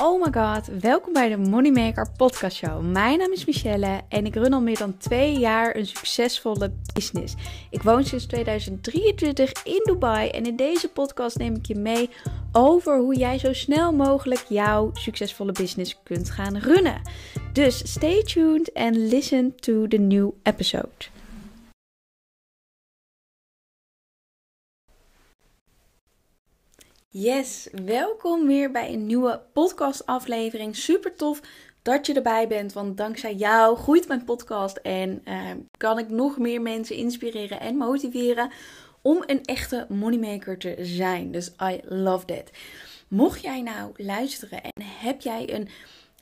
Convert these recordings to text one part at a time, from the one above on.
Oh my god, welkom bij de Moneymaker Podcast Show. Mijn naam is Michelle en ik run al meer dan twee jaar een succesvolle business. Ik woon sinds 2023 in Dubai en in deze podcast neem ik je mee over hoe jij zo snel mogelijk jouw succesvolle business kunt gaan runnen. Dus stay tuned and listen to the new episode. Yes, welkom weer bij een nieuwe podcastaflevering. Super tof dat je erbij bent, want dankzij jou groeit mijn podcast en uh, kan ik nog meer mensen inspireren en motiveren om een echte moneymaker te zijn. Dus I love that. Mocht jij nou luisteren en heb jij een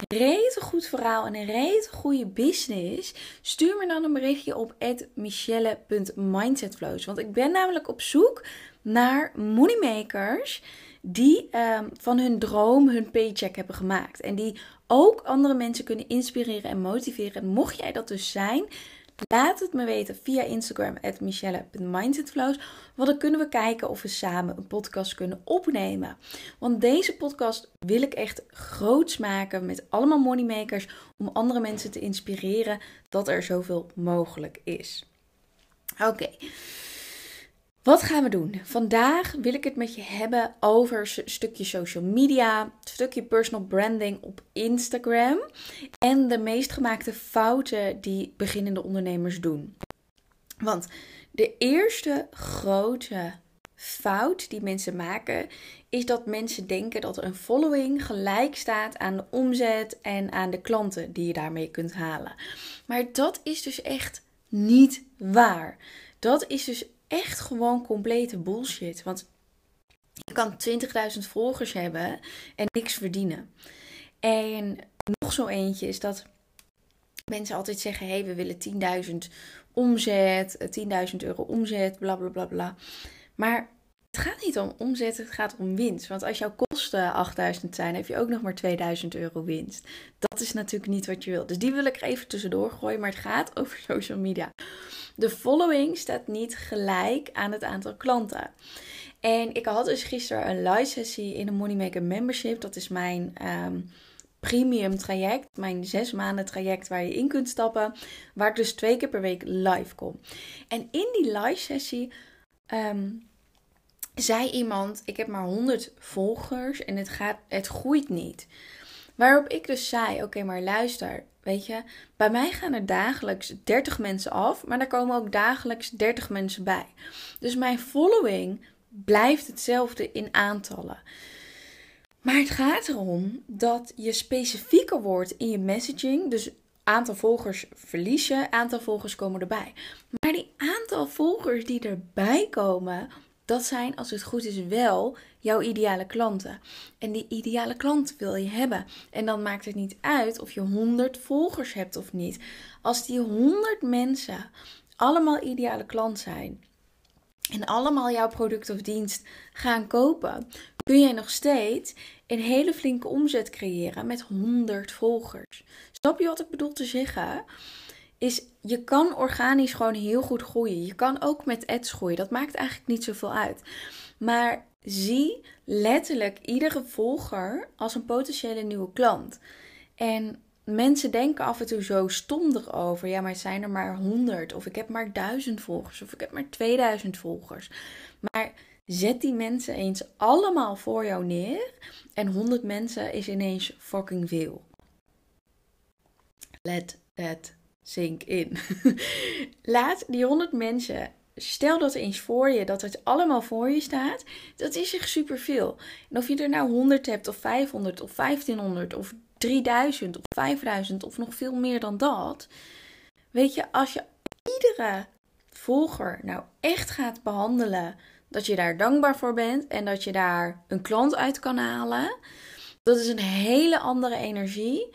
rete goed verhaal en een rete goede business, stuur me dan een berichtje op michelle.mindsetflows. Want ik ben namelijk op zoek naar moneymakers die um, van hun droom hun paycheck hebben gemaakt. En die ook andere mensen kunnen inspireren en motiveren. En mocht jij dat dus zijn, laat het me weten via Instagram michelle.mindsetflows. Want dan kunnen we kijken of we samen een podcast kunnen opnemen. Want deze podcast wil ik echt groots maken met allemaal moneymakers. Om andere mensen te inspireren dat er zoveel mogelijk is. Oké. Wat gaan we doen? Vandaag wil ik het met je hebben over een stukje social media, een stukje personal branding op Instagram en de meest gemaakte fouten die beginnende ondernemers doen. Want de eerste grote fout die mensen maken is dat mensen denken dat een following gelijk staat aan de omzet en aan de klanten die je daarmee kunt halen. Maar dat is dus echt niet waar. Dat is dus echt gewoon complete bullshit. Want je kan 20.000 volgers hebben en niks verdienen. En nog zo eentje is dat mensen altijd zeggen: hé, hey, we willen 10.000 omzet, 10.000 euro omzet, bla bla bla bla. Maar het gaat niet om omzet, het gaat om winst. Want als jouw kosten 8000 zijn, heb je ook nog maar 2000 euro winst. Dat is natuurlijk niet wat je wilt. Dus die wil ik er even tussendoor gooien. Maar het gaat over social media. De following staat niet gelijk aan het aantal klanten. En ik had dus gisteren een live sessie in de Moneymaker Membership. Dat is mijn um, premium traject, mijn zes maanden traject waar je in kunt stappen. Waar ik dus twee keer per week live kom. En in die live sessie um, zei iemand: Ik heb maar 100 volgers en het, gaat, het groeit niet. Waarop ik dus zei: Oké, maar luister. Weet je, bij mij gaan er dagelijks 30 mensen af, maar er komen ook dagelijks 30 mensen bij. Dus mijn following blijft hetzelfde in aantallen. Maar het gaat erom dat je specifieker wordt in je messaging. Dus aantal volgers verlies je, aantal volgers komen erbij. Maar die aantal volgers die erbij komen, dat zijn, als het goed is, wel jouw ideale klanten. En die ideale klant wil je hebben. En dan maakt het niet uit of je 100 volgers hebt of niet. Als die 100 mensen allemaal ideale klant zijn en allemaal jouw product of dienst gaan kopen, kun jij nog steeds een hele flinke omzet creëren met 100 volgers. Snap je wat ik bedoel te zeggen? Is je kan organisch gewoon heel goed groeien. Je kan ook met ads groeien. Dat maakt eigenlijk niet zoveel uit. Maar zie letterlijk iedere volger als een potentiële nieuwe klant. En mensen denken af en toe zo stom erover. Ja, maar het zijn er maar 100 of ik heb maar 1000 volgers of ik heb maar 2000 volgers. Maar zet die mensen eens allemaal voor jou neer en 100 mensen is ineens fucking veel. Let that sink in. Laat die 100 mensen, stel dat eens voor je, dat het allemaal voor je staat. Dat is echt superveel. En of je er nou 100 hebt, of 500, of 1500, of 3000, of 5000, of nog veel meer dan dat. Weet je, als je iedere volger nou echt gaat behandelen, dat je daar dankbaar voor bent en dat je daar een klant uit kan halen. Dat is een hele andere energie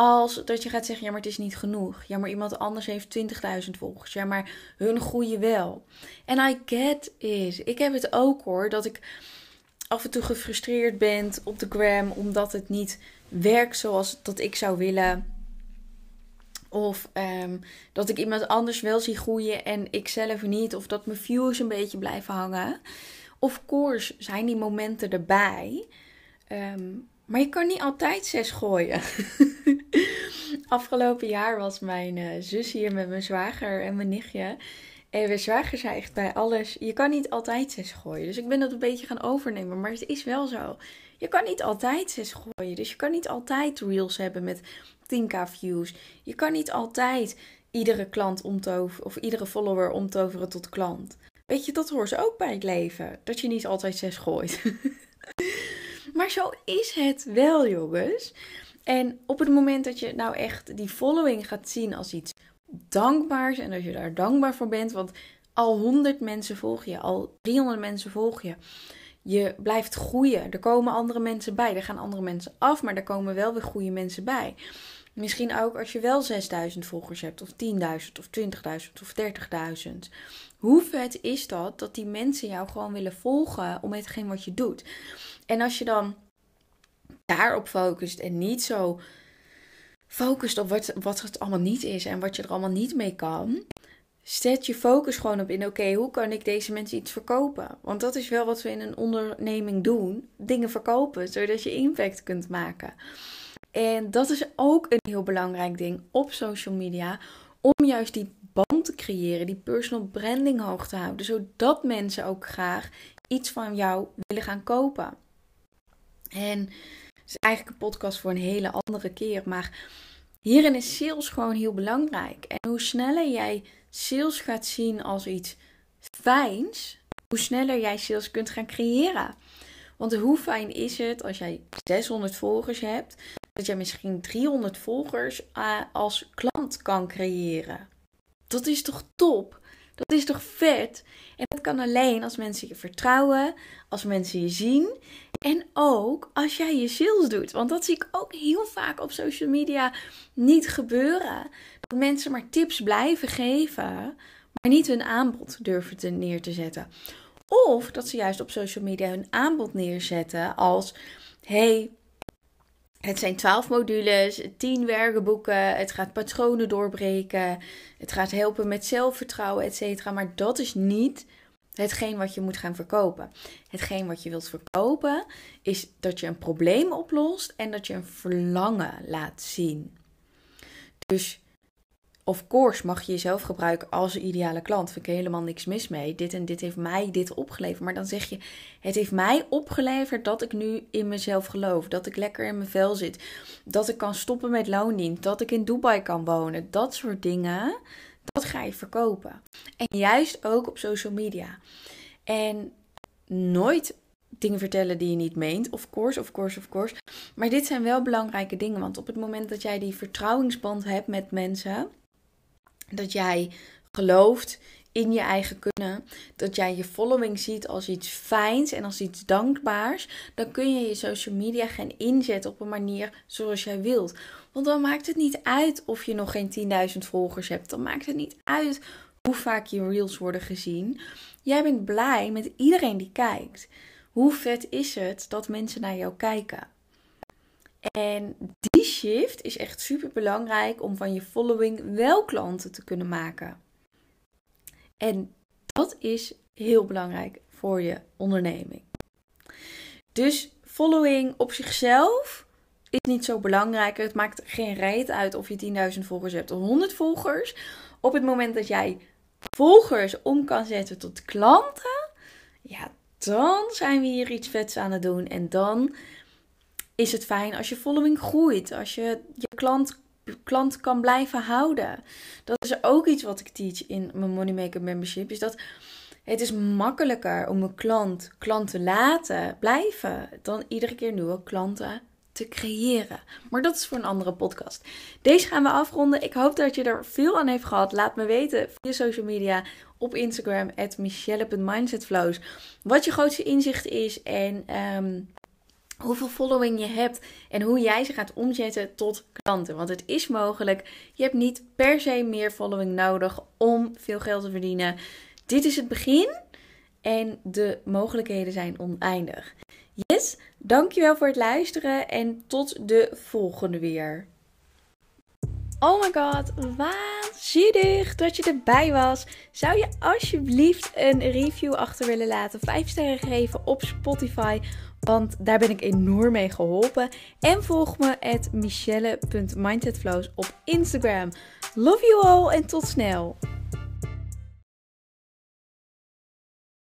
als dat je gaat zeggen, ja, maar het is niet genoeg. Ja, maar iemand anders heeft 20.000 volgers. Ja, maar hun groeien wel. En I get it. Ik heb het ook hoor, dat ik af en toe gefrustreerd ben op de gram omdat het niet werkt zoals dat ik zou willen. Of um, dat ik iemand anders wel zie groeien en ik zelf niet. Of dat mijn views een beetje blijven hangen. Of course zijn die momenten erbij. Um, Maar je kan niet altijd zes gooien. Afgelopen jaar was mijn uh, zus hier met mijn zwager en mijn nichtje. En mijn zwager zei echt bij alles: Je kan niet altijd zes gooien. Dus ik ben dat een beetje gaan overnemen. Maar het is wel zo. Je kan niet altijd zes gooien. Dus je kan niet altijd reels hebben met 10k views. Je kan niet altijd iedere klant omtoveren of iedere follower omtoveren tot klant. Weet je, dat hoort ze ook bij het leven. Dat je niet altijd zes gooit. maar zo is het wel, jongens. En op het moment dat je nou echt die following gaat zien als iets dankbaars en dat je daar dankbaar voor bent, want al 100 mensen volgen je, al 300 mensen volgen je. Je blijft groeien. Er komen andere mensen bij. Er gaan andere mensen af, maar er komen wel weer goede mensen bij. Misschien ook als je wel 6000 volgers hebt, of 10.000, of 20.000, of 30.000. Hoe vet is dat dat die mensen jou gewoon willen volgen om hetgeen wat je doet? En als je dan daarop focust en niet zo focust op wat, wat het allemaal niet is en wat je er allemaal niet mee kan. Zet je focus gewoon op in, oké, hoe kan ik deze mensen iets verkopen? Want dat is wel wat we in een onderneming doen. Dingen verkopen, zodat je impact kunt maken. En dat is ook een heel belangrijk ding op social media. Om juist die band te creëren, die personal branding hoog te houden. Zodat mensen ook graag iets van jou willen gaan kopen. En het is eigenlijk een podcast voor een hele andere keer. Maar hierin is sales gewoon heel belangrijk. En hoe sneller jij sales gaat zien als iets fijns, hoe sneller jij sales kunt gaan creëren. Want hoe fijn is het als jij 600 volgers hebt, dat jij misschien 300 volgers uh, als klant kan creëren? Dat is toch top? Dat is toch vet? En dat kan alleen als mensen je vertrouwen, als mensen je zien en ook als jij je sales doet. Want dat zie ik ook heel vaak op social media niet gebeuren. Dat mensen maar tips blijven geven, maar niet hun aanbod durven te neer te zetten. Of dat ze juist op social media hun aanbod neerzetten als: hey, het zijn 12 modules, 10 werkboeken, het gaat patronen doorbreken, het gaat helpen met zelfvertrouwen, etc. Maar dat is niet hetgeen wat je moet gaan verkopen. Hetgeen wat je wilt verkopen is dat je een probleem oplost en dat je een verlangen laat zien. Dus of course mag je jezelf gebruiken als ideale klant. Vind ik helemaal niks mis mee. Dit en dit heeft mij dit opgeleverd. Maar dan zeg je, het heeft mij opgeleverd dat ik nu in mezelf geloof. Dat ik lekker in mijn vel zit. Dat ik kan stoppen met loondienst. Dat ik in Dubai kan wonen. Dat soort dingen. Dat ga je verkopen. En juist ook op social media. En nooit dingen vertellen die je niet meent. Of course, of course, of course. Maar dit zijn wel belangrijke dingen. Want op het moment dat jij die vertrouwingsband hebt met mensen dat jij gelooft in je eigen kunnen, dat jij je following ziet als iets fijns en als iets dankbaars, dan kun je je social media gaan inzetten op een manier zoals jij wilt. Want dan maakt het niet uit of je nog geen 10.000 volgers hebt. Dan maakt het niet uit hoe vaak je reels worden gezien. Jij bent blij met iedereen die kijkt. Hoe vet is het dat mensen naar jou kijken? En die is echt super belangrijk om van je following wel klanten te kunnen maken. En dat is heel belangrijk voor je onderneming. Dus following op zichzelf is niet zo belangrijk. Het maakt geen reet uit of je 10.000 volgers hebt of 100 volgers. Op het moment dat jij volgers om kan zetten tot klanten, ja, dan zijn we hier iets vets aan het doen. En dan is het fijn als je following groeit. Als je je klant, klant kan blijven houden. Dat is ook iets wat ik teach in mijn Moneymaker membership. Is dat het is makkelijker om een klant, klant te laten blijven. Dan iedere keer nieuwe klanten te creëren. Maar dat is voor een andere podcast. Deze gaan we afronden. Ik hoop dat je er veel aan heeft gehad. Laat me weten via social media op Instagram at michelle.mindsetflows wat je grootste inzicht is en um, hoeveel following je hebt en hoe jij ze gaat omzetten tot klanten. Want het is mogelijk. Je hebt niet per se meer following nodig om veel geld te verdienen. Dit is het begin en de mogelijkheden zijn oneindig. Yes, dankjewel voor het luisteren en tot de volgende weer. Oh my god, waanzinnig dat je erbij was. Zou je alsjeblieft een review achter willen laten? 5 sterren geven op Spotify Want daar ben ik enorm mee geholpen. En volg me at michelle.mindsetflows op Instagram. Love you all en tot snel!